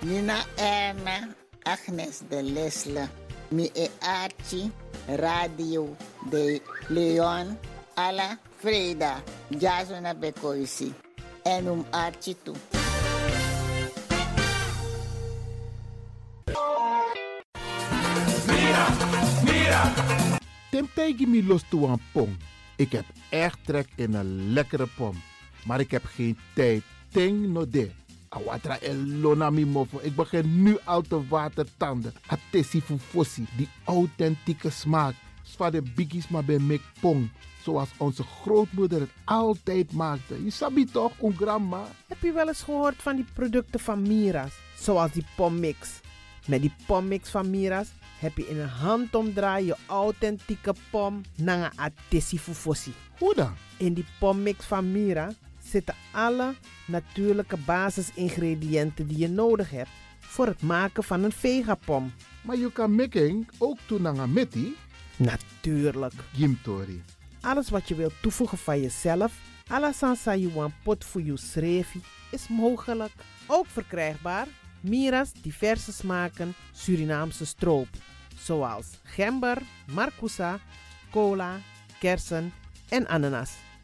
Nina Erna, Agnes de Lesle, mi e Archie, Radio de Leon, Ala Freda, Jasona Bekoisi, en um Archie toe. Tim tegen me los toe aan pom. Ik heb echt trek in een lekkere pom. Maar ik heb geen tijd. Ting no de. Awatra elona mofo. Ik begin nu al te watertanden. Atesi fufosi. Die authentieke smaak. Zwa de biggies maar bij mek pong. Zoals onze grootmoeder het altijd maakte. Je sabi toch, een grandma? Heb je wel eens gehoord van die producten van Mira's? Zoals die pommix. Met die pommix van Mira's heb je in een handomdraai je authentieke pom naar een atesi fufosi. Hoe dan? In die pommix van Mira zitten alle natuurlijke basisingrediënten die je nodig hebt voor het maken van een vegapom. Maar je kan making ook meti. Natuurlijk. Gimtori. Alles wat je wilt toevoegen van jezelf, alla sansa you want pot voor je srefi, is mogelijk. Ook verkrijgbaar Mira's diverse smaken Surinaamse stroop. Zoals gember, marcousa, cola, kersen en ananas.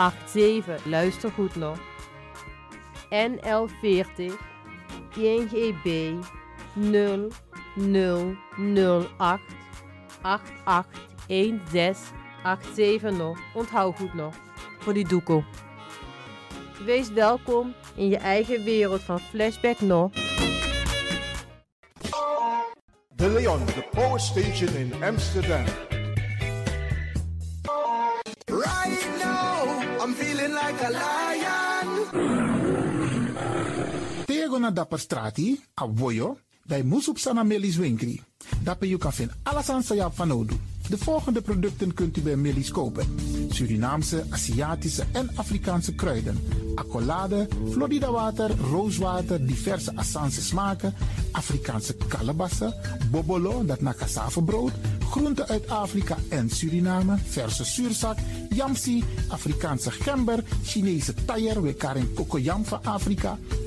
881787. Luister goed nog. NL40 INGB 0008 881687 nog. Onthoud goed nog. Voor die doekoe. Wees welkom in je eigen wereld van Flashback nog. De Leon, the power station in Amsterdam. Na dapper strati, a voyo, dai musup sana melis winkri. Dapper you kan fin alles aan ya fanodu. De volgende producten kunt u bij Millie's kopen: Surinaamse, Aziatische en Afrikaanse kruiden, accolade, Florida water, rooswater, diverse Assange smaken, Afrikaanse kalebassen, bobolo, dat na brood, groenten uit Afrika en Suriname, verse zuurzak, yamsi, Afrikaanse gember, Chinese taier, we karing kokoyam van Afrika,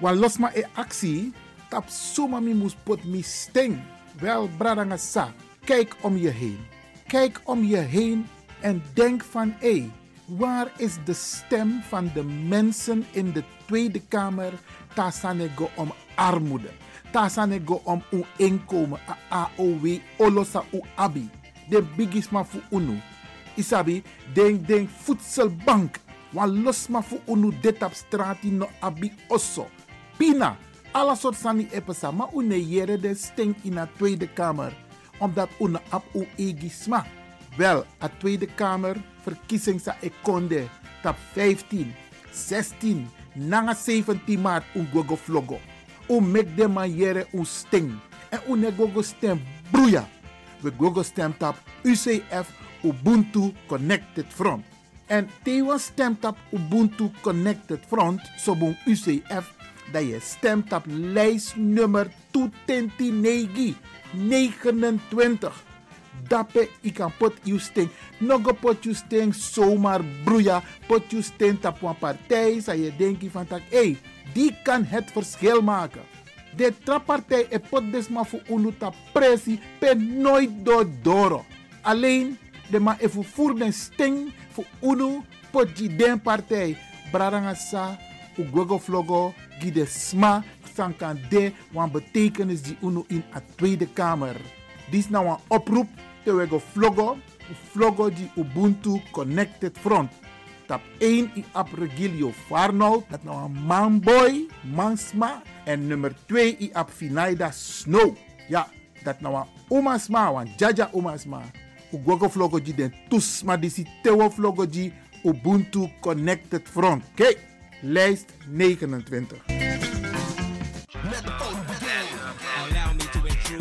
Wa losma e actie, tap suma mi mus pot mi sting. Wel, bradanga sa, kijk om je heen. Kijk om je heen en denk van hé, waar is de stem van de mensen in de Tweede Kamer? Tasanego om armoede. Tasanego om uw inkomen, a AOW, olosa u abi. De bigisma fu unu. Isabi, denk denk voedselbank. Wan losma fu unu detap strati no abi osso pina. Alla soort sani epesa. Ma une jere de stink in a Tweede Kamer. Omdat une ap u egisma. Wel, a Tweede Kamer verkiezing sa ekonde. Tap 15, 16, nanga 17 maart un gogo vlogo. U mek de man jere un sting. En une gogo stem broeia. We gogo stem tap UCF Ubuntu Connected Front. En tewa stemt op Ubuntu Connected Front, sobon UCF dat je stemt op lijstnummer 229 29. Dape ik kan pot je sting. Nog pot je sting zomaar broeia. Pot je sting op een partij. Zou je denken van hey, die kan het verschil maken. De trappartij e pot desma voor unuta pressie per nooit door doro. Alleen de ma even voer den sting voor unu pot je den partij. Brarangasa, u gogo vlogo, gide sma sankan de wan betekenis die uno in a Tweede Kamer. Dit is nou een oproep te vlogo, vlogo die Ubuntu Connected Front. Tap 1 i ap Regilio Farnold, dat nou een manboy, mansma. En nummer 2 i ap Snow. Ja, dat nou een omasma, wan jaja omasma. Gogo vlogo die den tusma disi tewo vlogo die Ubuntu Connected Front. Kijk, lijst 29. Allow me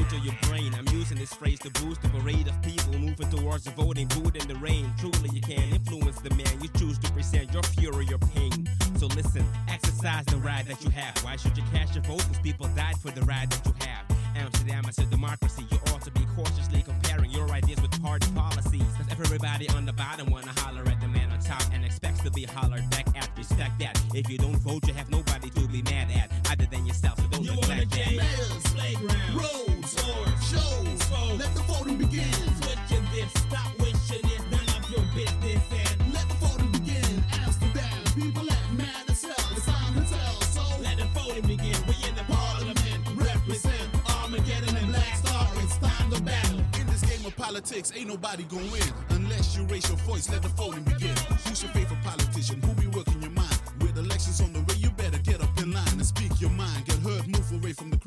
to your brain. I'm using this phrase to boost the parade of people moving towards the voting booth in the rain. Truly, you can influence the man you choose to present your fury, your pain. So listen, exercise the right that you have. Why should you cast your vote? Because people died for the right that you have. Amsterdam is a democracy. You ought to be cautiously comparing your ideas with party policies. Cause everybody on the bottom wanna holler at the man on top and expects to be hollered back. Respect that. If you don't vote, you have nobody to be mad at other than yourself. So don't You neglect wanna that. get mayors, playground, roads, or shows. Let the voting begin. Switch this, stop wishing it, none of your business. And let the voting begin. Amsterdam, people act mad as hell. It's time to tell. So let the voting begin. We in the parliament, represent Armageddon and Black Star. It's time to battle. In this game of politics, ain't nobody gonna win unless you raise your voice. Let the voting begin. Who's your favorite politician? Who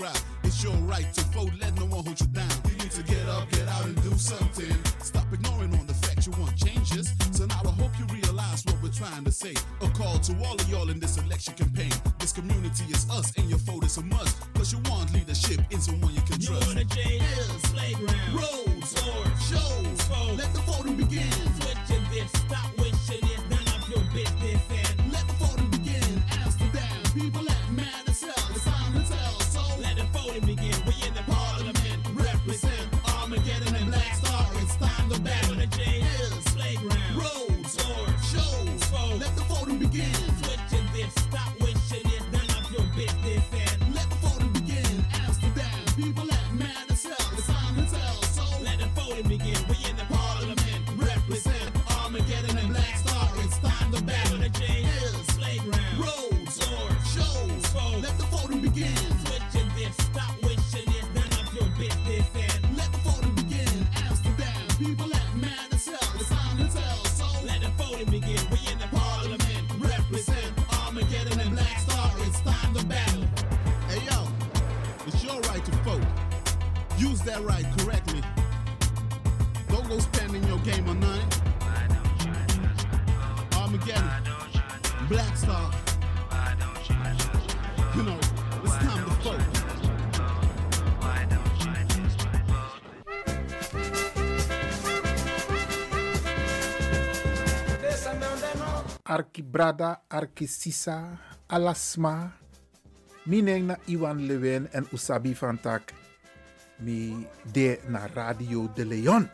crowd. It's your right to vote. Let no one hold you down. You need to get up, get out, and do something. Stop ignoring on the fact you want changes. So now I hope you realize what we're trying to say. A call to all of y'all in this election campaign. This community is us, and your vote is a must. Cause you want leadership in someone you can trust. You wanna change hills, playground, roads, or shows. Let the voting begin. Arkibrada, Arkisisa, Alasma. Mineng na Iwan Lewin en Usabi van Tak. Mi de na Radio de Leon.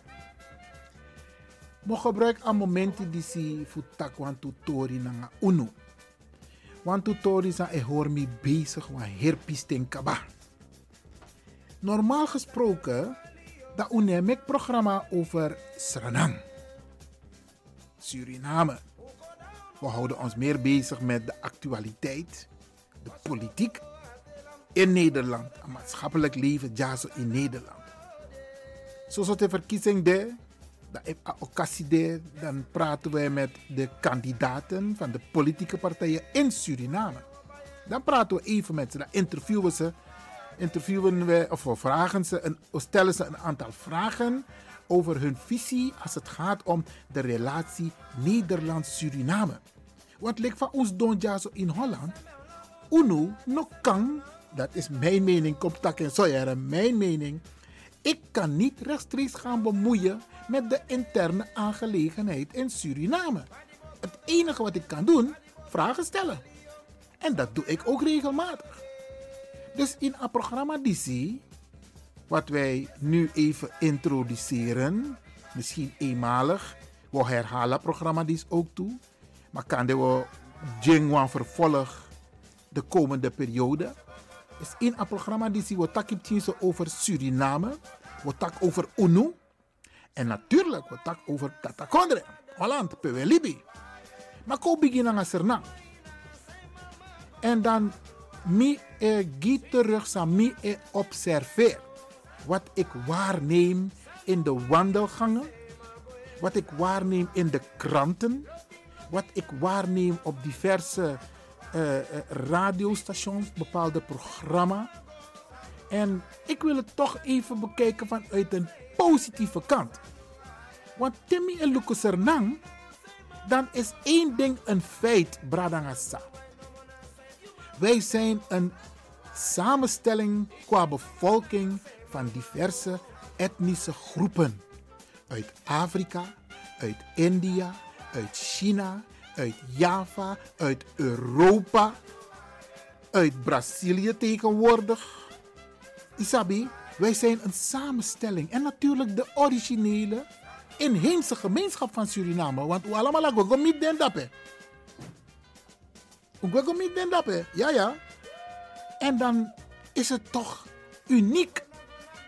Mo gebruik aan momenten die si futak wan tutori na nga uno. Wan tutori sa e hoor mi bezig wan herpisting kaba. Normaal gesproken, da unemek programma over Suriname. Suriname. We houden ons meer bezig met de actualiteit, de politiek in Nederland, het maatschappelijk leven, ja, zo in Nederland. Zoals de verkiezing de, dat een occasie dan praten wij met de kandidaten van de politieke partijen in Suriname. Dan praten we even met ze, dan interviewen ze, interviewen we, of vragen ze, een, stellen ze een aantal vragen over hun visie als het gaat om de relatie Nederland-Suriname. Want lik van ons doen ja zo in Holland, UNO no kan, dat is mijn mening, komt tak en soja, mijn mening. Ik kan niet rechtstreeks gaan bemoeien met de interne aangelegenheid in Suriname. Het enige wat ik kan doen, vragen stellen. En dat doe ik ook regelmatig. Dus in een programma DC, wat wij nu even introduceren, misschien eenmalig, we herhalen het programma ook toe, maar kan we Jingwan vervolg de komende periode. Is in een programma DC we takip over Suriname, we tak over UNO en natuurlijk we tak over Tatakondre, Holland, Pewe Libi. Maar ko beginnen aan Suriname. En dan mi e gi terug mi e observeer wat ik waarneem in de wandelgangen, wat ik waarneem in de kranten, wat ik waarneem op diverse eh, radiostations, bepaalde programma's. En ik wil het toch even bekijken vanuit een positieve kant. Want Timmy en Lucas Ernang, dan is één ding een feit, Bradangasa. Wij zijn een samenstelling qua bevolking van diverse etnische groepen. Uit Afrika, uit India, uit China, uit Java, uit Europa, uit Brazilië tegenwoordig. Isabi, wij zijn een samenstelling. En natuurlijk de originele inheemse gemeenschap van Suriname. Want we allemaal niet den dappen. Den. Ja, ja. En dan is het toch uniek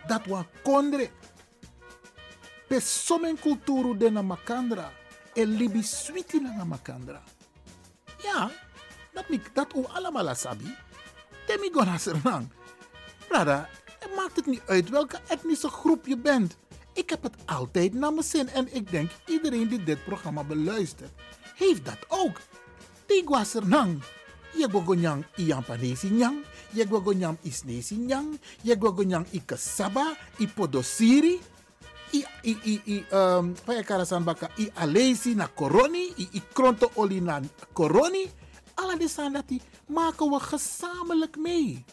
dat we kondre. Pesomen kulturu de na. En libi switi na makandra. Ja, dat, mi, dat u allemaal sabi. Temi gona sernang. Brada, het maakt het niet uit welke etnische groep je bent. Ik heb het altijd naar mijn zin en ik denk iedereen die dit programma beluistert, heeft dat ook. Tigwa sernang. Je gogonyang iyan panesi nyang, je gogonyang isnesi nyang, je gogonyang i kasaba, i i i i um karasan baka i alesi na koroni, i kronto oli na koroni staan dat die maken we gezamenlijk mee.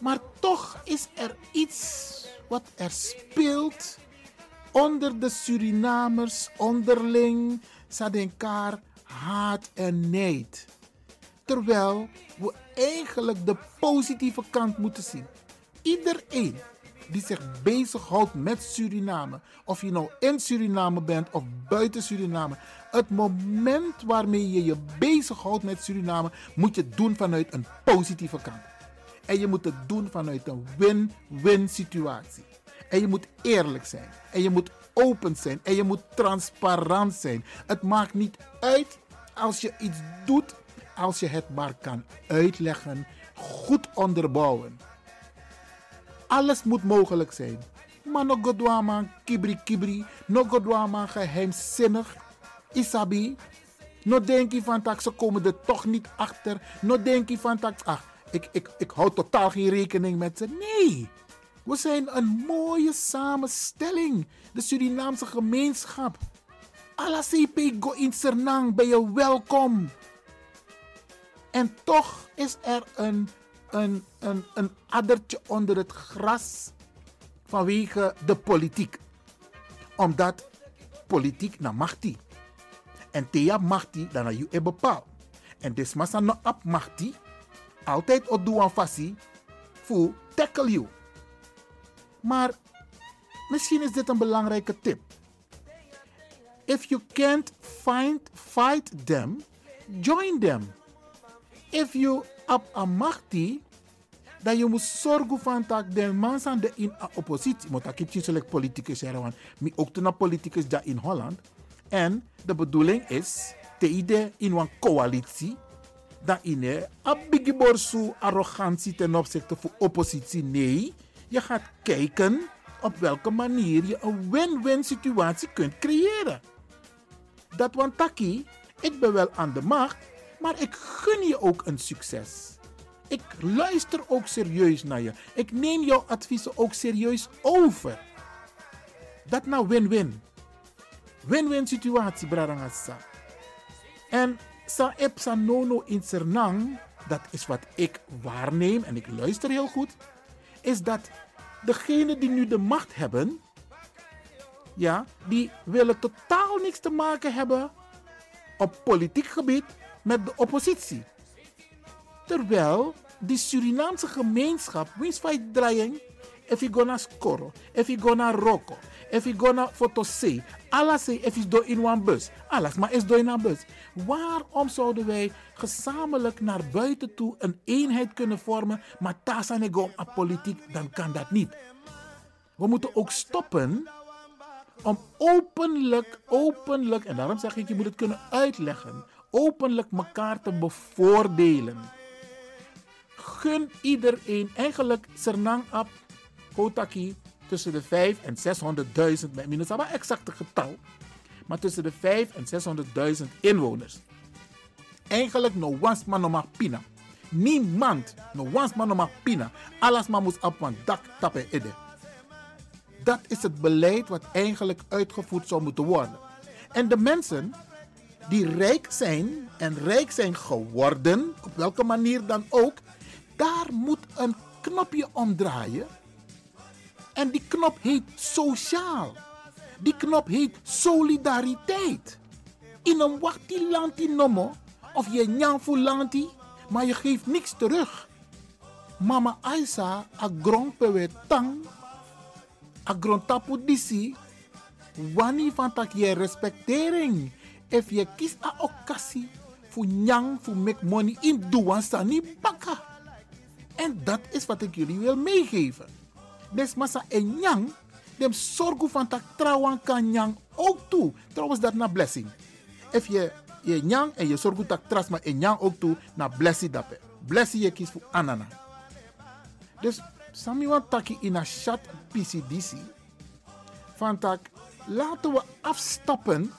Maar toch is er iets wat er speelt onder de Surinamers onderling. Sadenkar haat en nijd. Terwijl we eigenlijk de positieve kant moeten zien. Iedereen die zich bezighoudt met Suriname, of je nou in Suriname bent of buiten Suriname, het moment waarmee je je bezighoudt met Suriname, moet je doen vanuit een positieve kant. En je moet het doen vanuit een win-win situatie. En je moet eerlijk zijn. En je moet open zijn. En je moet transparant zijn. Het maakt niet uit als je iets doet, als je het maar kan uitleggen, goed onderbouwen. Alles moet mogelijk zijn. Maar no godwama kibri kibri, no godwama geheimzinnig. Isabi, no denk je van tak, ze komen er toch niet achter. No denk je van tak, ach, ik, ik, ik hou totaal geen rekening met ze. Nee, we zijn een mooie samenstelling. De Surinaamse gemeenschap. Alla go in Sernang ben je welkom. En toch is er een, een, een, een addertje onder het gras vanwege de politiek. Omdat politiek na machti. En thea machti dan je bepaald. En desmasa no ap machti altijd op doen fassie voor tackle you. Maar misschien is dit een belangrijke tip. If you can't find fight them, join them. If you up amachti, dan je moet zorgen van dat de mensen de in oppositie, moet ik niet select politicus zeggen, want mi ook toen politicus daar in Holland. En de bedoeling is, te idee in een coalitie, dat in een bigiborsu arrogantie ten opzichte van oppositie. Nee, je gaat kijken op welke manier je een win-win situatie kunt creëren. Dat want taki, ik ben wel aan de macht, maar ik gun je ook een succes. Ik luister ook serieus naar je. Ik neem jouw adviezen ook serieus over. Dat nou win-win. Win-win situatie, Bradangasa. En sa ep sa nono in Sernang, dat is wat ik waarneem en ik luister heel goed, is dat degenen die nu de macht hebben, ja, die willen totaal niks te maken hebben op politiek gebied met de oppositie. Terwijl die Surinaamse gemeenschap, wins fight draaien, if je naar Skoro, if je naar Roko, if je naar Fotosee, alles if je door in een bus, alles maar is door in een bus. Waarom zouden wij gezamenlijk naar buiten toe een eenheid kunnen vormen, maar tasanego aan politiek, dan kan dat niet. We moeten ook stoppen om openlijk, openlijk, en daarom zeg ik, je moet het kunnen uitleggen, openlijk elkaar te bevoordelen. Gun iedereen, eigenlijk Sernang Ab, Kotaki, tussen de 5 en 600.000, met minus maar exacte getal, maar tussen de 5 en 600.000 inwoners. Eigenlijk no was man no pina. Niemand, no man no pina. Alles maar moest op van dak tappen ede. Dat is het beleid wat eigenlijk uitgevoerd zou moeten worden. En de mensen die rijk zijn en rijk zijn geworden, op welke manier dan ook, daar moet een knopje omdraaien. En die knop heet sociaal. Die knop heet solidariteit. In een wachti lanti nomo, of je nyanfu lanti, maar je geeft niks terug. Mama Aisa, a grondpewe tang, a grondtapu disi, wani van tak je respectering. If je kies a occasie, voor nyang, voor make money, in duwan sani baka. En dat is wat ik jullie wil meegeven. Dus massa en nyang, dem zorgen van tak trouwen kan nyang ook toe. Trouwens dat na blessing. If je je nyang en je zorgt dat tras maar en nyang ook toe na blessie dape. Blessie je kies voor anana. Dus sami wan taki in een chat PCDC. Van tak laten we afstappen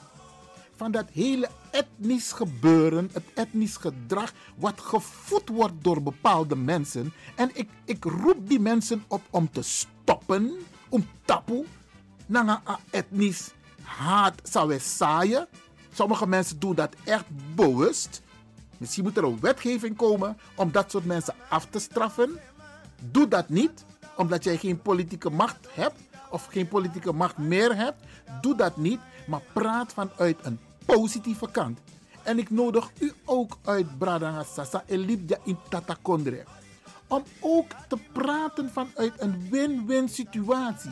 van dat hele etnisch gebeuren, het etnisch gedrag, wat gevoed wordt door bepaalde mensen. En ik, ik roep die mensen op om te stoppen, om tapu, naar etnisch haat zou zaaien, Sommige mensen doen dat echt bewust. Misschien moet er een wetgeving komen om dat soort mensen af te straffen. Doe dat niet, omdat jij geen politieke macht hebt of geen politieke macht meer hebt. Doe dat niet, maar praat vanuit een positieve kant. En ik nodig u ook uit Bradanga Sasa Elibja in Tatakondre. Om ook te praten vanuit een win-win situatie.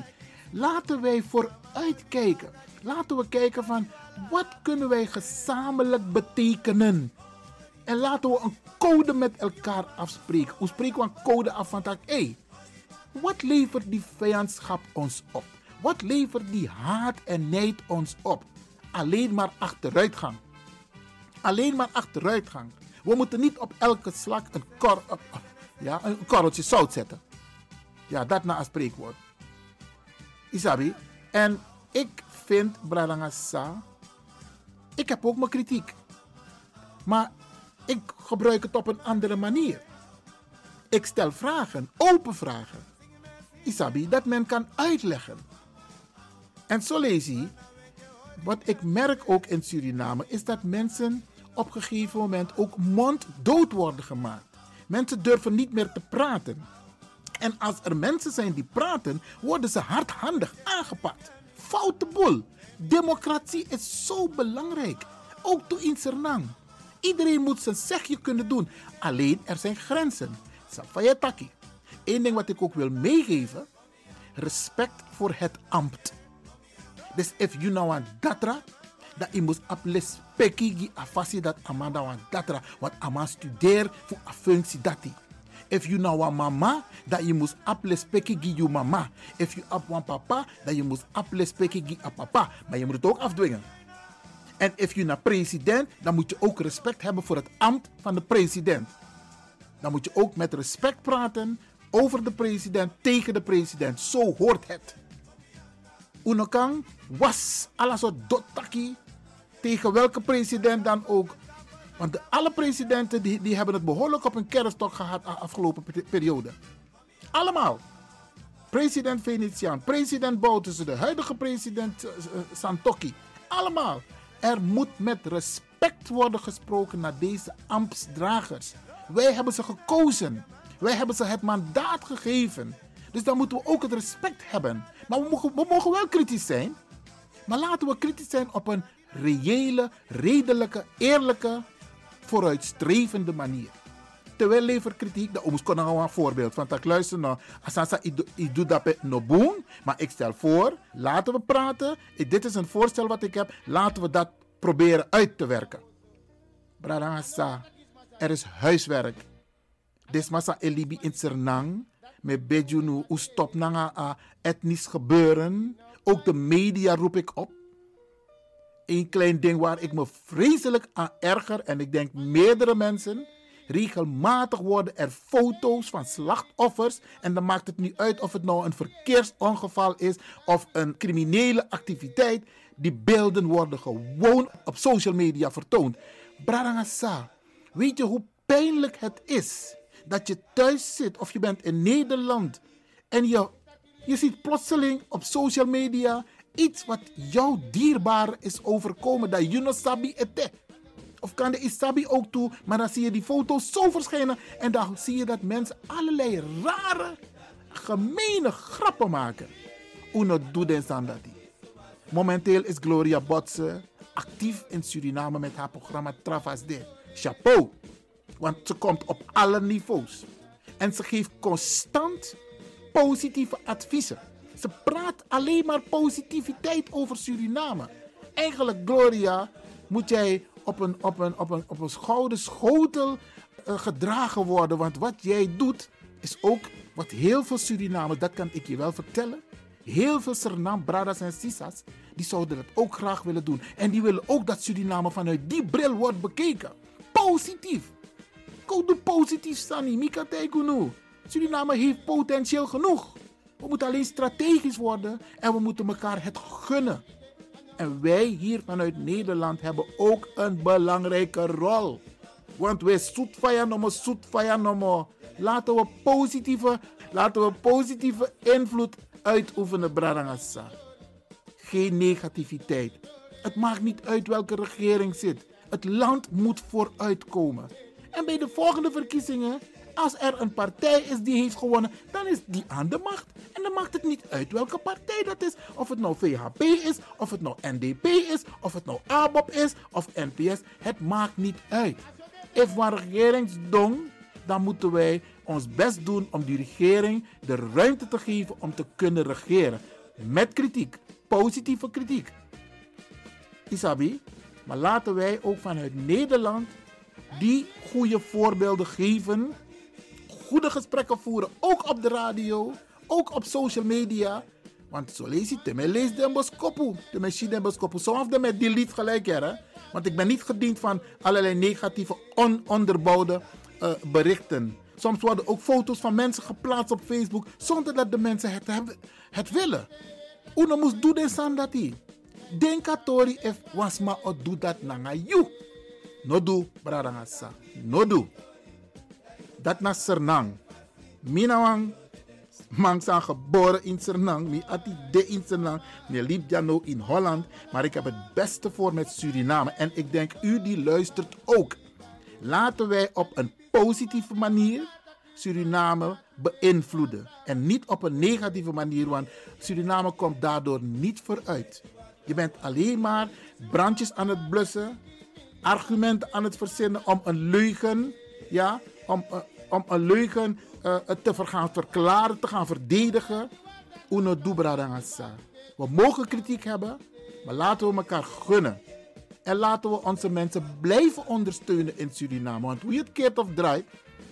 Laten wij vooruitkijken. Laten we kijken van wat kunnen wij gezamenlijk betekenen. En laten we een code met elkaar afspreken. Hoe spreken we een code af van dat? Hey, wat levert die vijandschap ons op? Wat levert die haat en nijd ons op? Alleen maar achteruitgang. Alleen maar achteruitgang. We moeten niet op elke slag een, kor, ja, een korreltje zout zetten. Ja, dat na een spreekwoord. Isabi. En ik vind Bralangasa. Ik heb ook mijn kritiek. Maar ik gebruik het op een andere manier. Ik stel vragen, open vragen. Isabi, dat men kan uitleggen. En zo lees je, wat ik merk ook in Suriname, is dat mensen op een gegeven moment ook monddood worden gemaakt. Mensen durven niet meer te praten. En als er mensen zijn die praten, worden ze hardhandig aangepakt. Foute boel. Democratie is zo belangrijk. Ook toe in Suriname. Iedereen moet zijn zegje kunnen doen. Alleen er zijn grenzen. Safayetaki. Eén ding wat ik ook wil meegeven. Respect voor het ambt. Dus if you nou aan datra, dat je moet aples peki gi afasi dat amanda wan datra. Want ama studeer voor a functie dati. If you nou een mama, dat je moet aples peki gi je mama. If you ap wan papa, dat je moet aples peki gi a papa. Maar je moet het ook afdwingen. En if je naar president, dan moet je ook respect hebben voor het ambt van de president. Dan moet je ook met respect praten over de president, tegen de president. Zo hoort het. Unokang was alles dotaki tegen welke president dan ook. Want de, alle presidenten die, die hebben het behoorlijk op een kerststok gehad de afgelopen periode. Allemaal. President Venetiaan, president Bouterse, de huidige president uh. Allemaal. Er moet met respect worden gesproken naar deze ambtsdragers. Wij hebben ze gekozen. Wij hebben ze het mandaat gegeven. Dus dan moeten we ook het respect hebben. Maar we mogen, we mogen wel kritisch zijn. Maar laten we kritisch zijn op een reële, redelijke, eerlijke, vooruitstrevende manier. Terwijl lever kritiek, dat ons een voorbeeld van dat luister nou, asasa ik doe dat no boom, maar ik stel voor, laten we praten. Dit is een voorstel wat ik heb, laten we dat proberen uit te werken. Bradangasa, er is huiswerk. Desmasa elibi in Sernang, met Bejunu, hoe stop nanga etnisch gebeuren. Ook de media roep ik op. Een klein ding waar ik me vreselijk aan erger, en ik denk meerdere mensen. Regelmatig worden er foto's van slachtoffers. En dan maakt het niet uit of het nou een verkeersongeval is of een criminele activiteit. Die beelden worden gewoon op social media vertoond. Brarangasa, weet je hoe pijnlijk het is dat je thuis zit of je bent in Nederland en je, je ziet plotseling op social media iets wat jou dierbaar is overkomen, dat je nog sabi ete. Of kan de isabi ook toe, maar dan zie je die foto's zo verschijnen en dan zie je dat mensen allerlei rare, gemene grappen maken. Uno doet dat. Momenteel is Gloria Botse actief in Suriname met haar programma Travas de. Chapeau, want ze komt op alle niveaus. En ze geeft constant positieve adviezen. Ze praat alleen maar positiviteit over Suriname. Eigenlijk, Gloria, moet jij op een, op een, op een, op een gouden schotel uh, gedragen worden. Want wat jij doet, is ook wat heel veel Surinamers, dat kan ik je wel vertellen. Heel veel Suriname, bradas en sisas, die zouden dat ook graag willen doen. En die willen ook dat Suriname vanuit die bril wordt bekeken. Positief. Doe positief, Sani. Mika Teikunu. Suriname heeft potentieel genoeg. We moeten alleen strategisch worden en we moeten elkaar het gunnen. En wij hier vanuit Nederland hebben ook een belangrijke rol. Want wij zoet nomo, zoet nomo. Laten we positieve, laten we positieve invloed uitoefenen, Bradangasa. Geen negativiteit. Het maakt niet uit welke regering zit. Het land moet vooruitkomen. En bij de volgende verkiezingen, als er een partij is die heeft gewonnen, dan is die aan de macht. En dan maakt het niet uit welke partij dat is. Of het nou VHP is, of het nou NDP is, of het nou ABOP is, of NPS. Het maakt niet uit. If we een regeringsdong, dan moeten wij ons best doen om die regering de ruimte te geven om te kunnen regeren. Met kritiek, positieve kritiek. Isabi, maar laten wij ook vanuit Nederland die goede voorbeelden geven. Goede gesprekken voeren, ook op de radio, ook op social media. Want zo lees je lees de boskopu, de machine de. Soms de met delete gelijk, hè. Want ik ben niet gediend van allerlei negatieve, ononderbouwde uh, berichten. Soms worden ook foto's van mensen geplaatst op Facebook zonder dat de mensen het, hebben, het willen. Uno moest doen de sandati. Denkatori if wasma o do dat nanga you. No do, bradangasa. No do. Dat na Sernang. Minawang man zijn geboren in Sernang. Mi ati de in Sernang. Mi liep jano in Holland. Maar ik heb het beste voor met Suriname. En ik denk u die luistert ook. Laten wij op een positieve manier Suriname beïnvloeden. En niet op een negatieve manier, want Suriname komt daardoor niet vooruit. Je bent alleen maar brandjes aan het blussen, argumenten aan het verzinnen om een leugen, ja, om, uh, om een leugen uh, te gaan verklaren, te gaan verdedigen. Uno. We mogen kritiek hebben, maar laten we elkaar gunnen. En laten we onze mensen blijven ondersteunen in Suriname. Want hoe je het keert of draait,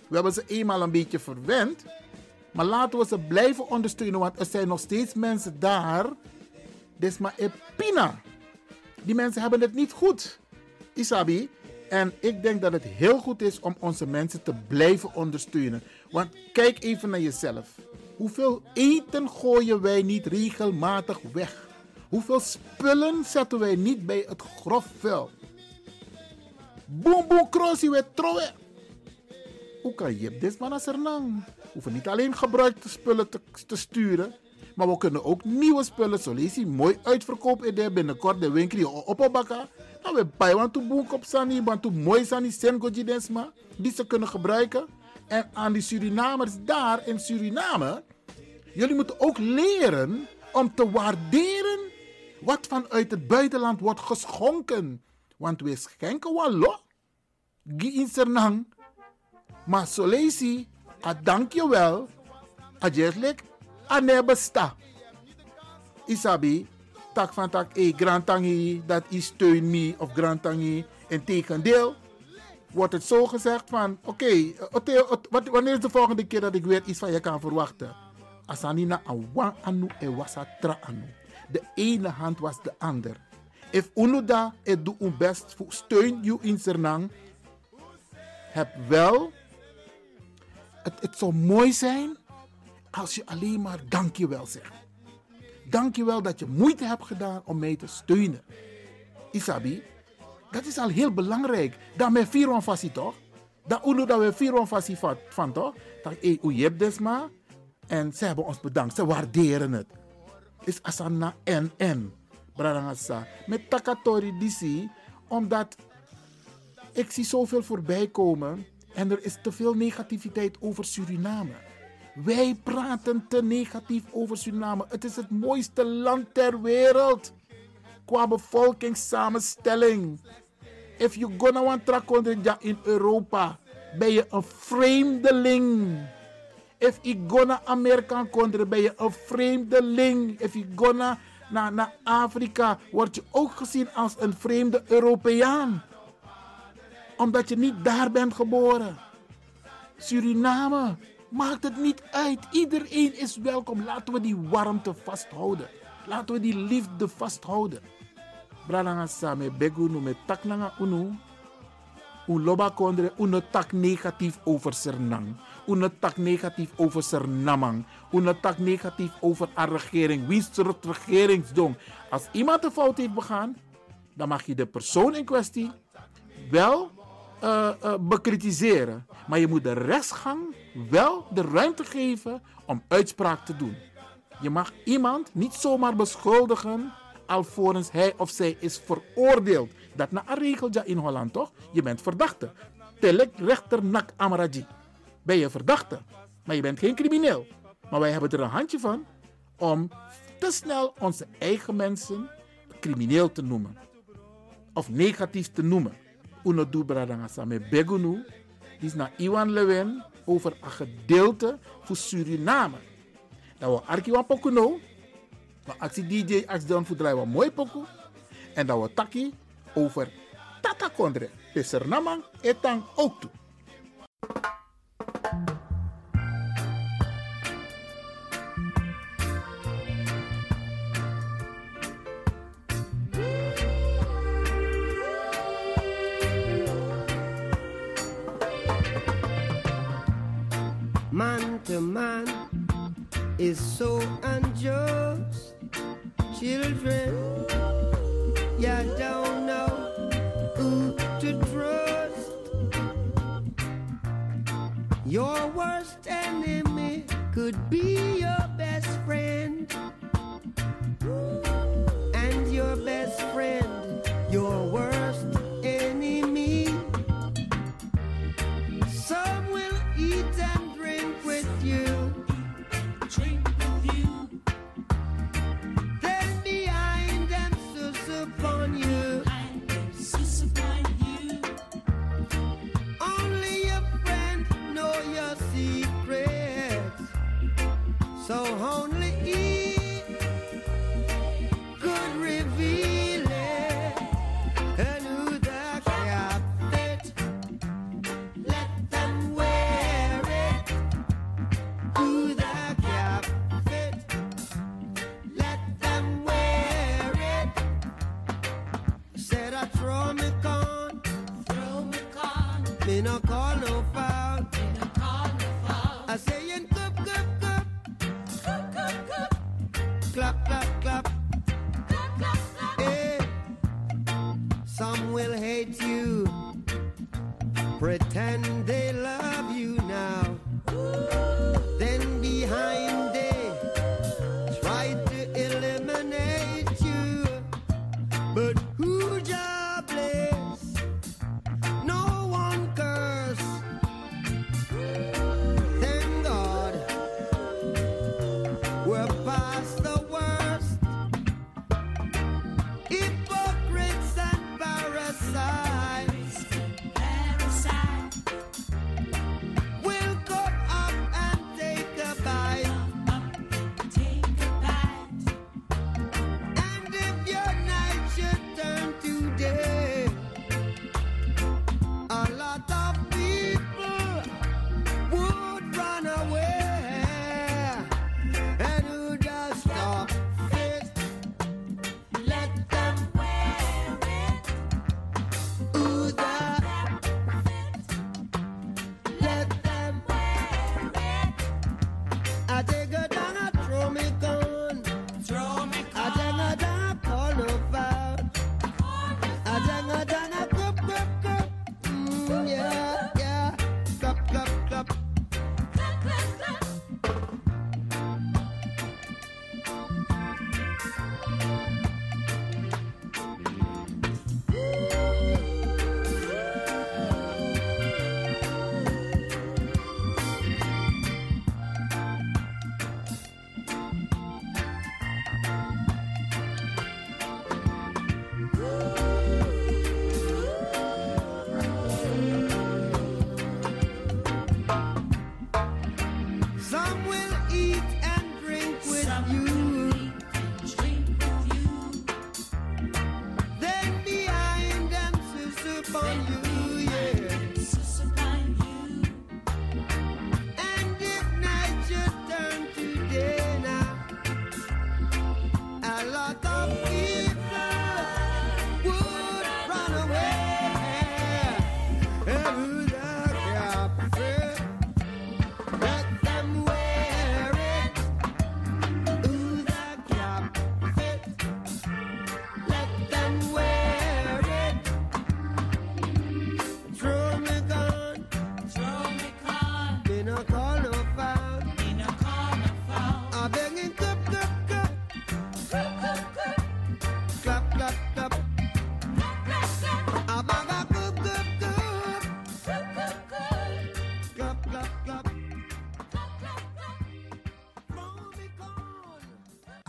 we hebben ze eenmaal een beetje verwend. Maar laten we ze blijven ondersteunen, want er zijn nog steeds mensen daar. Desma epina. Die mensen hebben het niet goed. Isabi. En ik denk dat het heel goed is om onze mensen te blijven ondersteunen. Want kijk even naar jezelf. Hoeveel eten gooien wij niet regelmatig weg? Hoeveel spullen zetten wij niet bij het grof vuil? Boom boom crossie we trouwen. Hoe kan je dit maar als er We hoeven niet alleen gebruikte spullen te sturen. Maar we kunnen ook nieuwe spullen, je, mooi uitverkoop in de binnenkort de winkel op opbakken. Nou, we bij want to boek op Sani, want to mooi Sani Sengoji Desma, die ze kunnen gebruiken. En aan die Surinamers daar in Suriname, jullie moeten ook leren om te waarderen wat vanuit het buitenland wordt geschonken. Want we schenken wel lo, gi in Sernang. Maar zo lees je, a dankjewel, a jetlik, a nebesta. Isabi, tak van tak, e grantangi, dat is steun me of grantangi. En tegendeel, wordt het zo gezegd van, oké, okay, wanneer is de volgende keer dat ik weer iets van je kan verwachten? Asanina awan anu e wasatra anu. De ene hand was de ander. If unuda et doe un best, steun je in Sernang. Heb wel, het, het zou mooi zijn als je alleen maar dankjewel zegt. Dankjewel dat je moeite hebt gedaan om mij te steunen. Isabi, dat is al heel belangrijk. Dat met vier fasie toch? Dat uno dat we vier fasie van, toch? Dat hey, u hebt desma. En ze hebben ons bedankt. Ze waarderen het. Is asana en en. Bradangasa. Met takatori disi. Omdat ik zie zoveel voorbij komen. En er is te veel negativiteit over Suriname. Wij praten te negatief over Suriname. Het is het mooiste land ter wereld. Qua bevolkingssamenstelling. If you gonna want to in Europa, ben je een vreemdeling. If you gonna Amerika country, ben je een vreemdeling. If you gonna naar, naar Afrika, word je ook gezien als een vreemde Europeaan. Omdat je niet daar bent geboren. Suriname, maakt het niet uit. Iedereen is welkom. Laten we die warmte vasthouden. Laten we die liefde vasthouden. Bralanga same begunu met taknanga unu. loba kondre tak negatief over Sernang. Uno tak negatief over Sernamang. Uno tak negatief over een regering. Wie soort regeringsdong? Als iemand een fout heeft begaan, dan mag je de persoon in kwestie wel uh, uh, bekritiseren. Maar je moet de rechtsgang wel de ruimte geven om uitspraak te doen. Je mag iemand niet zomaar beschuldigen alvorens hij of zij is veroordeeld. Dat na een regel ja in Holland toch? Je bent verdachte. Telek rechter nak amraji. Ben je verdachte, maar je bent geen crimineel. Maar wij hebben er een handje van om te snel onze eigen mensen crimineel te noemen. Of negatief te noemen. Uno du bradanga same begunu. Is naar Iwan Lewin over een gedeelte voor Suriname. Dat we arki wan poku no. Maar actie DJ actie dan voor draaien mooi poku. En dat we taki over Tata Kondre. Peser namang etang ook toe. To man is so unjust. Children, you don't know who to trust. Your worst enemy could be your best friend.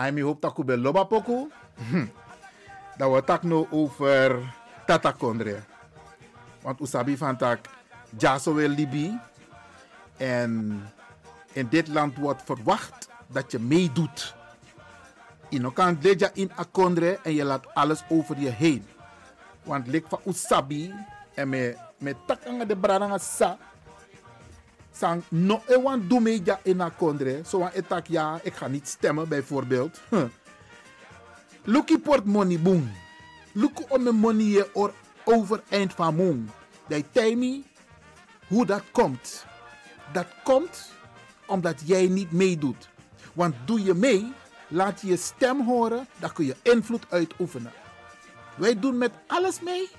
Aimi hoop dat ik bij loba poku. Hm. Dat we tak nou over Tata Kondre. Want usabi van tak Jaso Libi. En in dit land wordt verwacht dat je meedoet. Je kan leja in akondre en je laat alles over je heen. Want lik van usabi en me, me tak de brandanga sa. Sang no e wan do meja in akondre. Zo wan etak ja, ik ga niet stemmen bijvoorbeeld. Huh. Lucky portmoney boom. Lucky om mijn money je or overeind van moon. Dat tell hoe dat komt. Dat komt omdat jij niet meedoet. Want doe je mee, laat je stem horen, dan kun je invloed uitoefenen. Wij doen met alles mee.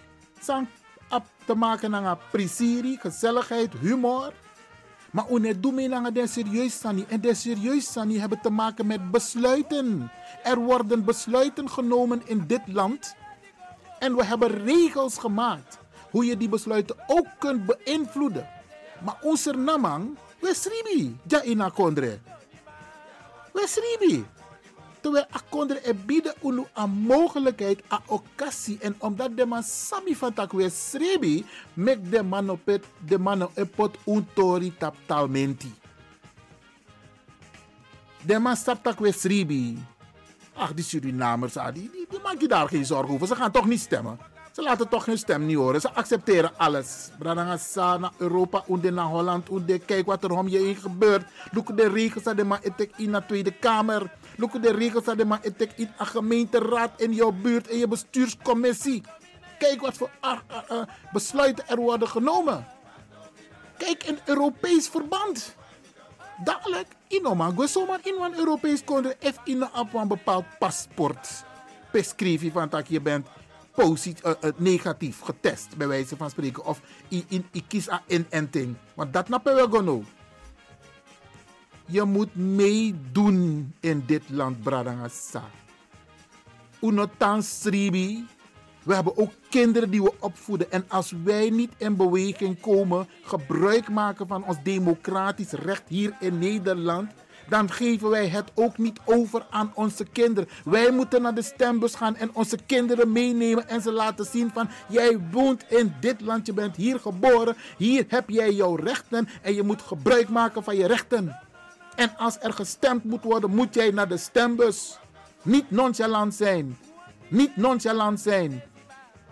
Sang op te maken naar plezier, gezelligheid, humor. Maar doen we naar de serieus sani en de serieus sani hebben te maken met besluiten. Er worden besluiten genomen in dit land en we hebben regels gemaakt hoe je die besluiten ook kunt beïnvloeden. Maar onze namang, we sribi, ja in akondre. We sribi. Terwijl akondre e bieden unu een mogelijkheid, een occasie. En omdat de man sami van tak we sribi, de man op het, de man op het untori tap talmenti. De man stap tak we sribi. Ach, die Surinamers, ah, die, die, die maak je daar geen zorgen over. Ze gaan toch niet stemmen. Ze laten toch hun stem niet horen. Ze accepteren alles. Bradangasa naar Europa, onder naar Holland, onder kijk wat er om je heen gebeurt. Look de regels de man in de Tweede Kamer. Look de regels dat de man etek in een gemeenteraad in jouw buurt en je bestuurscommissie. Kijk wat voor besluiten er worden genomen. Kijk in Europees verband. Dadelijk, inoma, go zomaar in een Europees country, even in een bepaald paspoort. Beschrijf van dat je bent positief, uh, uh, negatief getest, bij wijze van spreken. Of in, in, in kies aan inenting. Want dat nappen we gewoon. Je moet meedoen in dit land, Bradangasa. Unotans Sribi. We hebben ook kinderen die we opvoeden. En als wij niet in beweging komen, gebruik maken van ons democratisch recht hier in Nederland, dan geven wij het ook niet over aan onze kinderen. Wij moeten naar de stembus gaan en onze kinderen meenemen en ze laten zien van jij woont in dit land, je bent hier geboren, hier heb jij jouw rechten en je moet gebruik maken van je rechten. En als er gestemd moet worden, moet jij naar de stembus. Niet nonchalant zijn. Niet nonchalant zijn.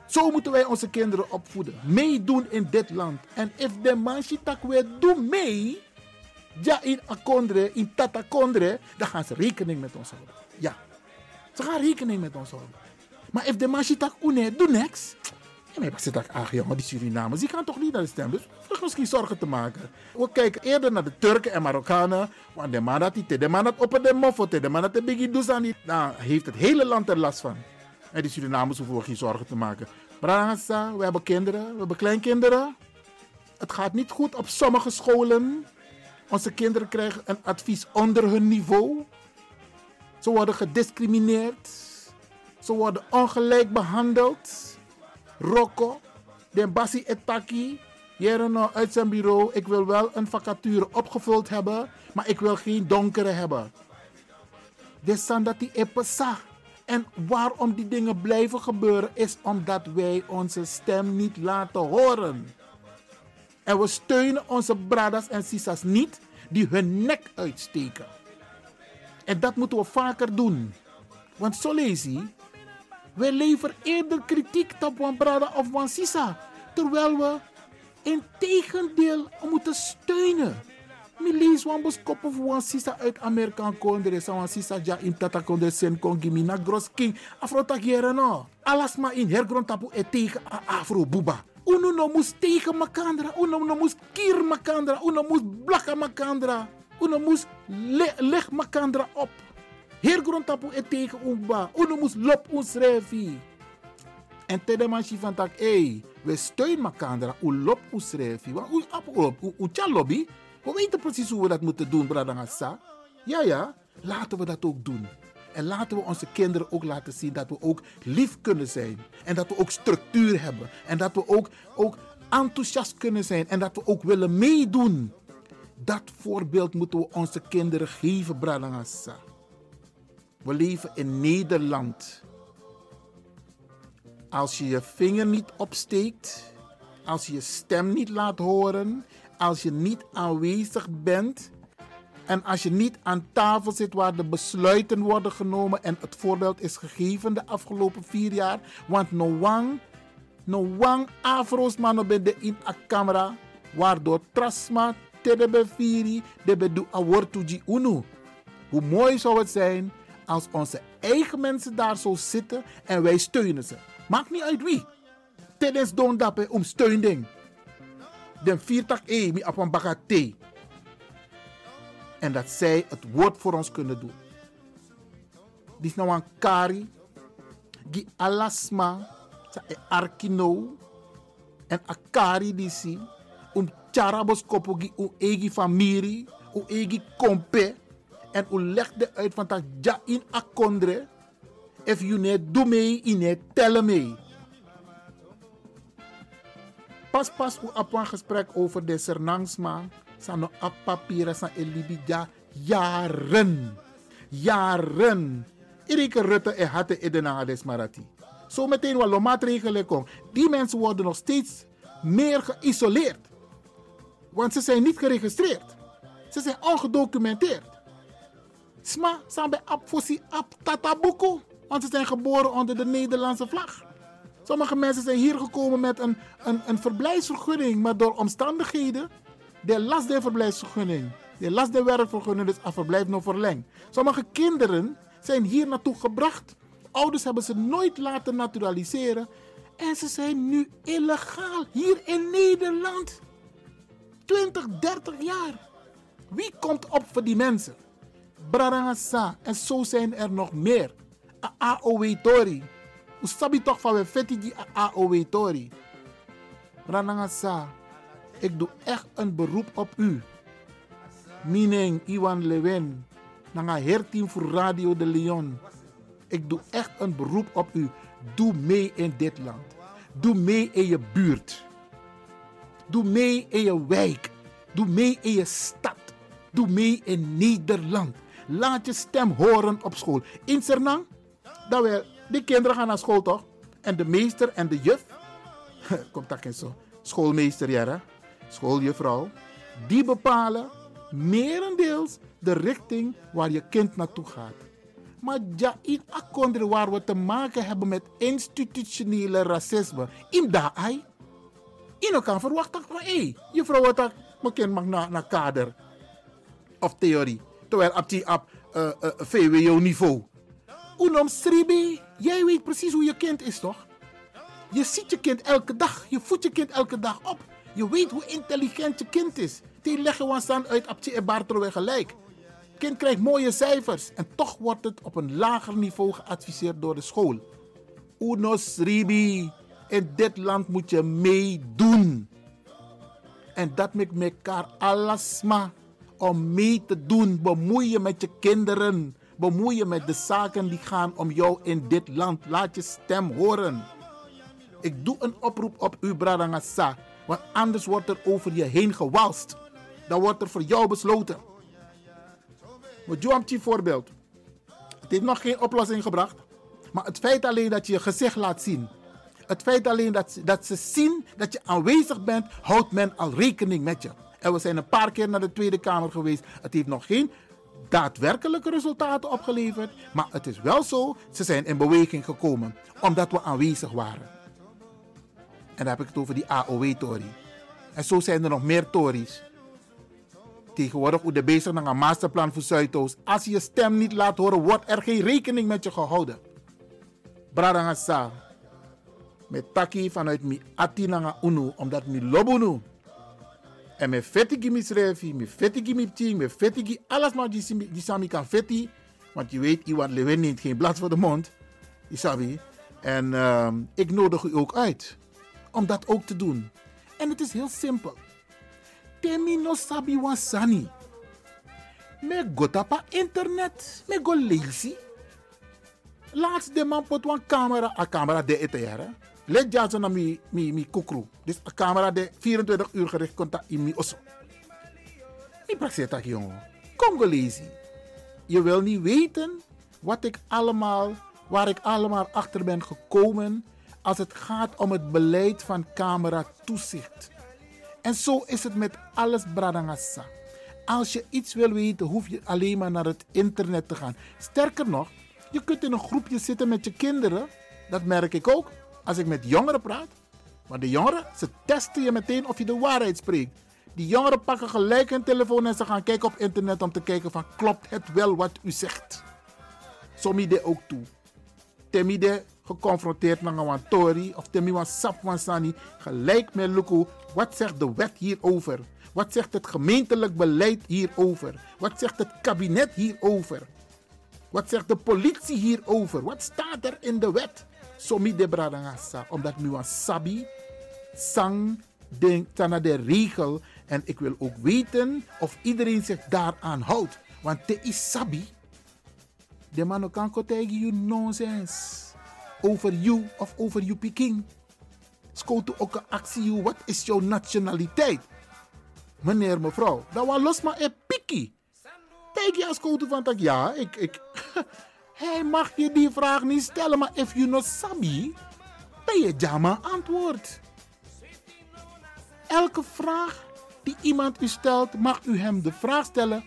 Zo moeten wij onze kinderen opvoeden. Meedoen in dit land. En if de manchi tak weer doen mee. Ja, in Akondre, in Tatakondre. Dan gaan ze rekening met ons houden. Ja. Ze gaan rekening met ons houden. Maar if de manchi tak une, doe niks. Ja, maar ik zit daar, ach jongen, die Surinamers, die gaan toch niet naar de stembus? Vlug misschien zorgen te maken. We kijken eerder naar de Turken en Marokkanen. Want de man dat die, de man dat op de moffel, de man dat de biggie doet aan. Nou, heeft het hele land er last van. En die Surinamers hoeven we geen zorgen te maken. Brasa, we hebben kinderen, we hebben kleinkinderen. Het gaat niet goed op sommige scholen. Onze kinderen krijgen een advies onder hun niveau. Ze worden gediscrimineerd. Ze worden ongelijk behandeld. Rocco, de Bassi Etaki, Jereno uit zijn bureau. Ik wil wel een vacature opgevuld hebben, maar ik wil geen donkere hebben. De Sandati Epesa. En waarom die dingen blijven gebeuren is omdat wij onze stem niet laten horen. En we steunen onze bradas en sisas niet die hun nek uitsteken. En dat moeten we vaker doen. Want zo lees je, wij leveren eerder kritiek op een brada of een sisa. Terwijl we in tegendeel moeten steunen. Milis wan bos kopo fu wan sisa uit Amerika sa wan sisa ja in tata kondre sen kongi mina gros king afro tak yere no. Alas ma in hergrond tapu e tegen afro buba. Uno no mus tegen makandra, uno no mus kier makandra, uno mus blaka makandra, uno mus le, leg makandra op. Hergrond tapu e tegen umba, uno mus lop ons refi. En tede man si van tak, hey, we steun makandra, u lop ons refi. Want u ap op, u, u tja lobby, we weten precies hoe we dat moeten doen, Bradangasa. Ja, ja, laten we dat ook doen. En laten we onze kinderen ook laten zien dat we ook lief kunnen zijn. En dat we ook structuur hebben. En dat we ook, ook enthousiast kunnen zijn. En dat we ook willen meedoen. Dat voorbeeld moeten we onze kinderen geven, Bradangasa. We leven in Nederland. Als je je vinger niet opsteekt, als je je stem niet laat horen, als je niet aanwezig bent en als je niet aan tafel zit waar de besluiten worden genomen en het voorbeeld is gegeven de afgelopen vier jaar, want no wang, no wang afro's man bij de in a camera, waardoor trasma tedebe viri debe du awortuji unu. Hoe mooi zou het zijn als onze eigen mensen daar zo zitten en wij steunen ze. Maakt niet uit wie. Tijdens don dappen om steuning. Den viertak e op een bagate. En dat zij het woord voor ons kunnen doen. Dit is nou een kari. Die alasma. Arkino. En akari die si. Um charabos kopo gi u egi familie. U egi kompe. En u legde uit van dat ja in akondre. If you net doe mee, in net tellen mee. Pas pas u op een gesprek over de Sernangsma. Sano op papieren san elibija jaren. Jaren. Erike Rutte en hatte edenanga desmarati. Zo meteen wat maatregelen komen. Die mensen worden nog steeds meer geïsoleerd. Want ze zijn niet geregistreerd. Ze zijn ongedocumenteerd. Sma, Apfosi Ap. Want ze zijn geboren onder de Nederlandse vlag. Sommige mensen zijn hier gekomen met een, een, een verblijfsvergunning, maar door omstandigheden, de last der verblijfsvergunning, de last der werkvergunning, dus een verblijf nog verlengd. Sommige kinderen zijn hier naartoe gebracht. Ouders hebben ze nooit laten naturaliseren. En ze zijn nu illegaal hier in Nederland. 20, 30 jaar. Wie komt op voor die mensen? Brarangasa. En zo zijn er nog meer. AOW Tori. Hoe sabi toch van we die AOW Tori? Ik doe echt een beroep op u. Meaning Iwan Lewin. Nanga herteam voor Radio de Leon. Ik doe echt een beroep op u. Doe mee in dit land. Doe mee in je buurt. Doe mee in je wijk. Doe mee in je stad. Doe mee in Nederland. Laat je stem horen op school. In Sernang, dat we, die kinderen gaan naar school toch? En de meester en de juf, komt dat geen zo, schoolmeester, ja, schooljuffrouw, die bepalen merendeels de richting waar je kind naartoe gaat. Maar ja, in akkonden waar we te maken hebben met institutionele racisme, in daar ai, in kan verwachten van, hé, juffrouw, dat, mijn kind mag naar, naar kader of theorie. Terwijl op die op uh, uh, VWO-niveau. Unom Sribi, jij weet precies hoe je kind is, toch? Je ziet je kind elke dag, je voedt je kind elke dag op. Je weet hoe intelligent je kind is. Die leggen we aan uit op die Bartro gelijk. Kind krijgt mooie cijfers en toch wordt het op een lager niveau geadviseerd door de school. Unos Ribi, in dit land moet je meedoen. En dat met elkaar alasma om mee te doen. Bemoei je met je kinderen. Bemoei je met de zaken die gaan om jou in dit land. Laat je stem horen. Ik doe een oproep op u, Bradangasa. Want anders wordt er over je heen gewalst. Dan wordt er voor jou besloten. Maar Joamchi voorbeeld. Het heeft nog geen oplossing gebracht. Maar het feit alleen dat je je gezicht laat zien. Het feit alleen dat, dat ze zien dat je aanwezig bent, houdt men al rekening met je. En we zijn een paar keer naar de Tweede Kamer geweest. Het heeft nog geen daadwerkelijke resultaten opgeleverd. Maar het is wel zo, ze zijn in beweging gekomen. Omdat we aanwezig waren. En dan heb ik het over die AOW-tory. En zo zijn er nog meer tories. Tegenwoordig hoe de bezig naar een masterplan voor Zuidoost. Als je je stem niet laat horen, wordt er geen rekening met je gehouden. Bradangasa. Met taki vanuit mi atinanga unu, omdat mi lobunu. En me fetigi misrefi, me fetigi mipti, me fetigi alles maar die, die sami kan feti. Want je weet, Iwan Lewin neemt geen blad voor de mond. Isabi. En uh, ik nodig u ook uit om dat ook te doen. En het is heel simpel. Temi no sabi wasani. Me go tapa internet. Me go lazy. Laatst de man pot een camera. A camera de ete Let ja zo na mi, mi, mi kukru. Dus een camera de 24 uur gericht contact in mi osso. Mi praxeer tak jongen. Lazy. Je wil niet weten wat ik allemaal, waar ik allemaal achter ben gekomen als het gaat om het beleid van camera toezicht. En zo is het met alles Bradangasa. Als je iets wil weten, hoef je alleen maar naar het internet te gaan. Sterker nog, je kunt in een groepje zitten met je kinderen. Dat merk ik ook als ik met jongeren praat. Maar de jongeren, ze testen je meteen of je de waarheid spreekt. Die jongeren pakken gelijk hun telefoon en ze gaan kijken op internet om te kijken van klopt het wel wat u zegt. Sommige ook toe. Temide geconfronteerd met een tori of temi wan sap wan sani. Gelijk met Luku, wat zegt de wet hierover? Wat zegt het gemeentelijk beleid hierover? Wat zegt het kabinet hierover? Wat zegt de politie hierover? Wat staat er in de wet? Somi de bradangasa, omdat nu een sabi, sang, denkt naar de regel. En ik wil ook weten of iedereen zich daaraan houdt. Want te is sabi. De man kan tegen you nonsense. Over you of over you Peking. Scoot ook een actie. Wat is jouw nationaliteit? Meneer, mevrouw. Dat was los maar een pikkie. Tegen je als van dat ja, ik, ik, hij mag je die vraag niet stellen, maar if you not sabi, dan je jama antwoord. Elke vraag die iemand u stelt, mag u hem de vraag stellen: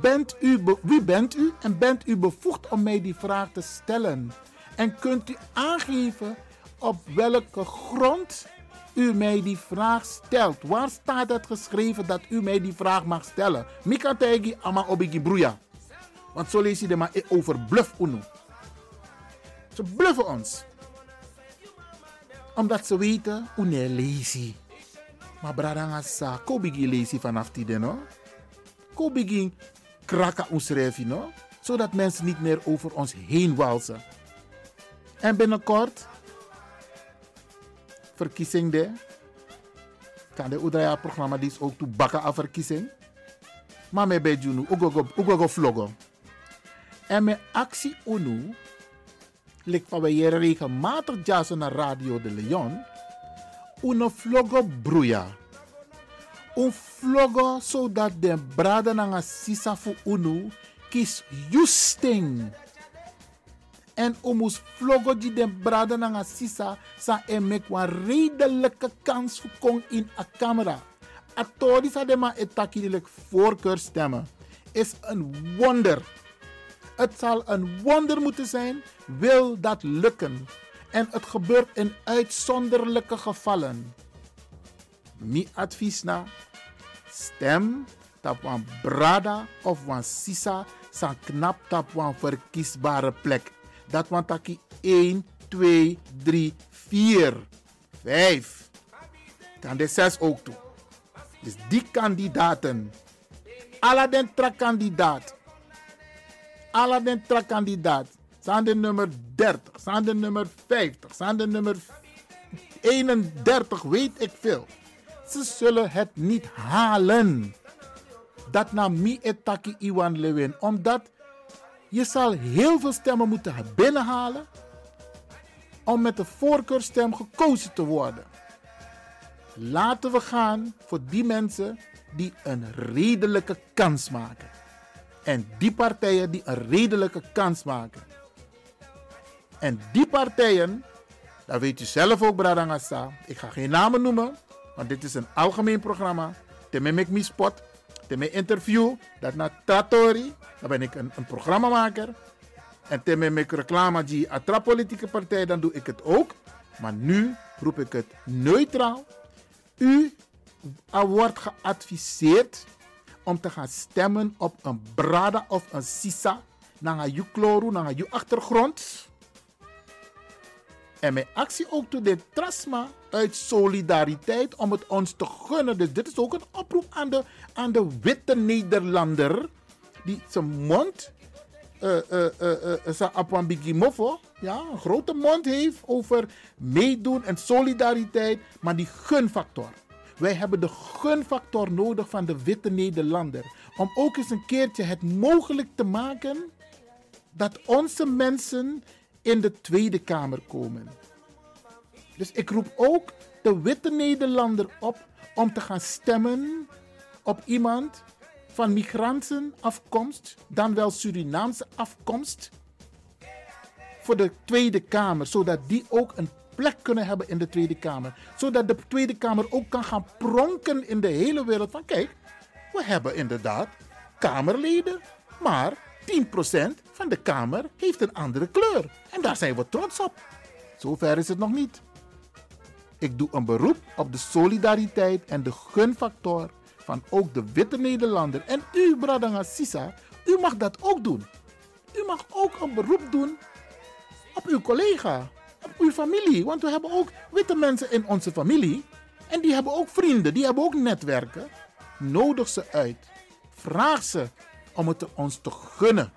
bent u wie bent u en bent u bevoegd om mij die vraag te stellen? En kunt u aangeven op welke grond u mij die vraag stelt? Waar staat het geschreven dat u mij die vraag mag stellen? Mika tegi ama obigi bruya. Want zo lees je de maar over bluff uno. Ze bluffen ons. Omdat ze weten hoe ne lazy. Maar bradanga sa, ko bigi lazy vanaf die den no? Ko bigi kraka ons no? Zodat mensen niet meer over ons heen walsen. En binnenkort, verkiezing de. Kan de Udraya programma die ook toe bakken aan verkiezing. Maar me bij ugogo, ugogo vloggen. En mijn actie UNU, ligt van wij regelmatig naar Radio de Leon, uno vloggo broeia. Un vloggo zodat de brada na sisa fu UNU kies justing. En omus vloggo die de brada na sisa sa en mek een redelijke kans voor kong in a camera. De ma etakidelijk voorkeur stemmen. Is een wonder. Het zal een wonder moeten zijn, wil dat lukken. En het gebeurt in uitzonderlijke gevallen. Mi advies na, stem tap wan brada of wan sisa san knap tap wan verkiesbare plek. Dat wan taki 1, 2, 3, 4, 5. Kan de 6 ook toe. Dus die kandidaten, alle den kandidaat alle den kandidaat. Zijn de nummer 30, zijn de nummer 50, zijn de nummer 31, weet ik veel. Ze zullen het niet halen. Dat na mi etaki Iwan Lewin. Omdat je zal heel veel stemmen moeten binnenhalen om met de voorkeurstem gekozen te worden. Laten we gaan voor die mensen die een redelijke kans maken. En die partijen die een redelijke kans maken. En die partijen, dat weet u zelf ook, Bradangasa. Ik ga geen namen noemen, want dit is een algemeen programma. Temme ik me spot, temme interview, dat na Tatori, dan ben ik een, een programmamaker. En temme ik reclame die atra politieke partij, dan doe ik het ook. Maar nu roep ik het neutraal. U wordt geadviseerd om te gaan stemmen op een brada of een sisa. Naar je kloru, naar je achtergrond. En mijn actie ook toe de trasma uit solidariteit om het ons te gunnen. Dus dit is ook een oproep aan de, aan de witte Nederlander. Die zijn mond, uh, uh, uh, uh, ja, een grote mond heeft over meedoen en solidariteit. Maar die gunfactor. Wij hebben de gunfactor nodig van de witte Nederlander. Om ook eens een keertje het mogelijk te maken dat onze mensen in de Tweede Kamer komen. Dus ik roep ook de witte Nederlander op om te gaan stemmen op iemand van migranten afkomst, dan wel Surinaamse afkomst, voor de Tweede Kamer, zodat die ook een plek kunnen hebben in de Tweede Kamer. Zodat de Tweede Kamer ook kan gaan pronken in de hele wereld van kijk, we hebben inderdaad Kamerleden, maar 10% van de Kamer heeft een andere kleur. En daar zijn we trots op. Zover is het nog niet. Ik doe een beroep op de solidariteit en de gunfactor van ook de witte Nederlander. En u, Bradanga Sisa, u mag dat ook doen. U mag ook een beroep doen op uw collega, uw familie. Want we hebben ook witte mensen in onze familie. En die hebben ook vrienden, die hebben ook netwerken. Nodig ze uit. Vraag ze om het ons te gunnen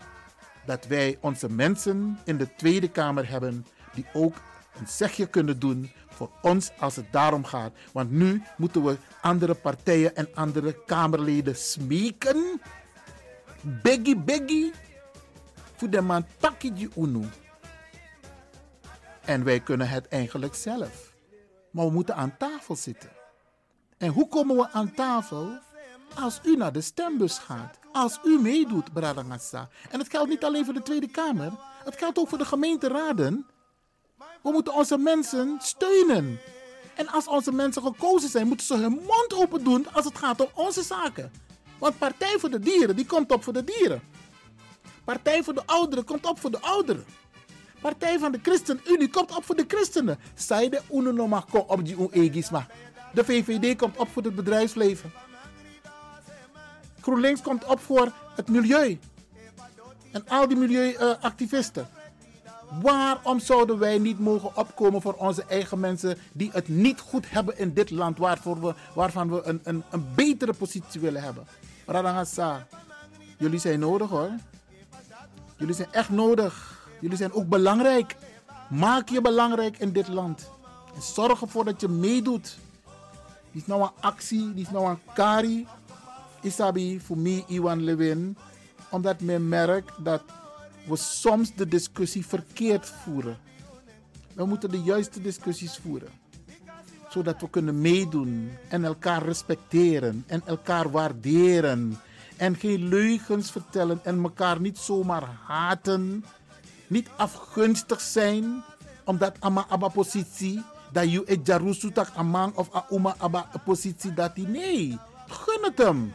dat wij onze mensen in de Tweede Kamer hebben die ook een zegje kunnen doen voor ons als het daarom gaat. Want nu moeten we andere partijen en andere Kamerleden smeken. Beggy, beggy. Voor de man pakje unu. En wij kunnen het eigenlijk zelf. Maar we moeten aan tafel zitten. En hoe komen we aan tafel? Als u naar de stembus gaat. Als u meedoet, Bradangassa. En het geldt niet alleen voor de Tweede Kamer. Het geldt ook voor de gemeenteraden. We moeten onze mensen steunen. En als onze mensen gekozen zijn, moeten ze hun mond open doen als het gaat om onze zaken. Want Partij voor de Dieren, die komt op voor de dieren. Partij voor de Ouderen komt op voor de ouderen. Partij van de ChristenUnie komt op voor de christenen. Zij de unonoma ko op die unegisma. De VVD komt op voor het bedrijfsleven. GroenLinks komt op voor het milieu. En al die milieuactivisten. Waarom zouden wij niet mogen opkomen voor onze eigen mensen die het niet goed hebben in dit land, we, waarvan we een, een, een betere positie willen hebben? Radangasa, jullie zijn nodig hoor. Jullie zijn echt nodig. Jullie zijn ook belangrijk. Maak je belangrijk in dit land. En zorg ervoor dat je meedoet. Die is nou een actie, die is nou een kari. Isabi, voor mij, Iwan Lewin. Omdat men merkt dat we soms de discussie verkeerd voeren. We moeten de juiste discussies voeren. Zodat we kunnen meedoen en elkaar respecteren en elkaar waarderen. En geen leugens vertellen en elkaar niet zomaar haten. Niet afgunstig zijn omdat ama aba positie dat je et jarusu tak amang of a uma aba positie dat hij nee. Gun het hem.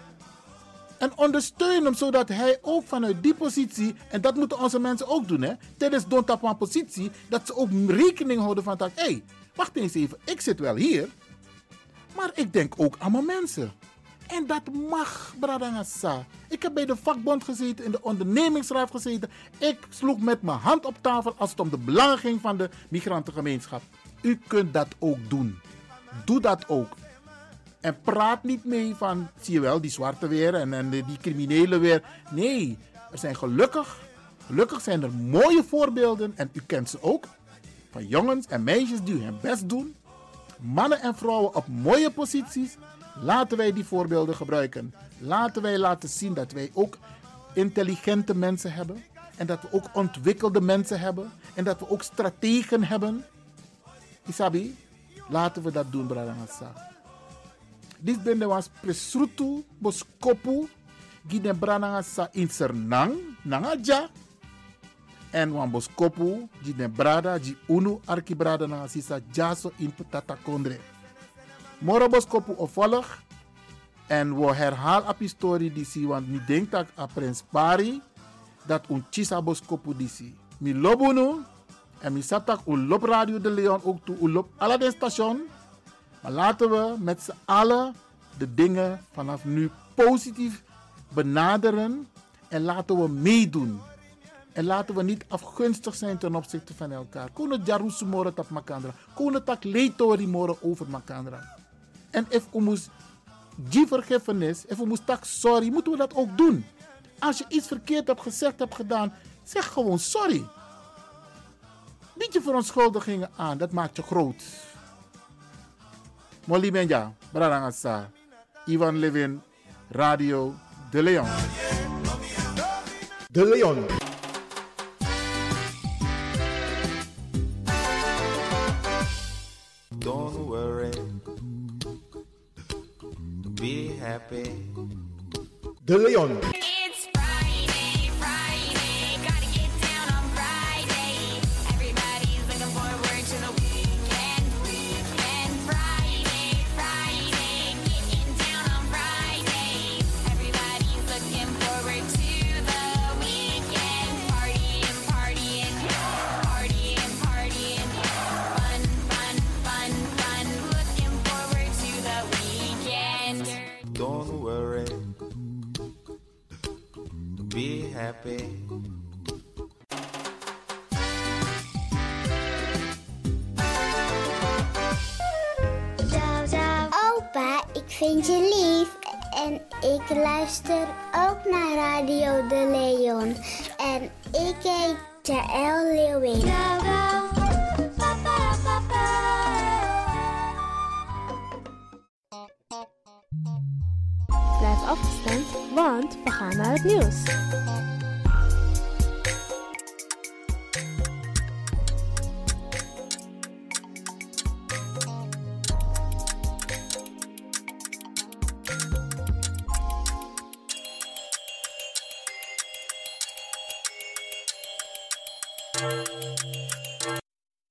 En ondersteun hem zodat hij ook vanuit die positie, en dat moeten onze mensen ook doen, hè, tijdens Don Tapan positie, dat ze ook rekening houden van dat, hé, hey, wacht eens even, ik zit wel hier, maar ik denk ook aan mijn mensen. En dat mag, Bradangasa. Ik heb bij de vakbond gezeten, in de ondernemingsraad gezeten. Ik sloeg met mijn hand op tafel als het om de belangen ging van de migrantengemeenschap. U kunt dat ook doen. Doe dat ook. En praat niet mee van, zie je wel, die zwarte weer en, en die criminelen weer. Nee, er zijn gelukkig, gelukkig zijn er mooie voorbeelden, en u kent ze ook, van jongens en meisjes die hun best doen. Mannen en vrouwen op mooie posities. Laten wij die voorbeelden gebruiken. Laten wij laten zien dat wij ook intelligente mensen hebben. En dat we ook ontwikkelde mensen hebben. En dat we ook strategen hebben. Isabi, laten we dat doen, Bradangasa. Dit ben de was presrutu boskopu gide brananga sa in sernang nangaja en wan boskopu gide brada gi unu arki brada na sisa jaso in putata kondre. Moro boskopu opvolg en we herhaal op historie die si want mi denk dat a prins pari dat un chisa boskopu die si. Mi lobunu en mi satak u lop radio de Leon ook toe u lop alle de station maar laten we met z'n allen de dingen vanaf nu positief benaderen en laten we meedoen. En laten we niet afgunstig zijn ten opzichte van elkaar. Kono jarusu moro tap makandra. Kono tak leitori moro over makandra. En if we moest die vergiffenis, if we moest tak sorry, moeten we dat ook doen. Als je iets verkeerd hebt gezegd, hebt gedaan, zeg gewoon sorry. Bied je verontschuldigingen aan, dat maakt je groot. Molly Benja, Brarangasa, Ivan Levin, Radio De Leon. De Leon. De Leon.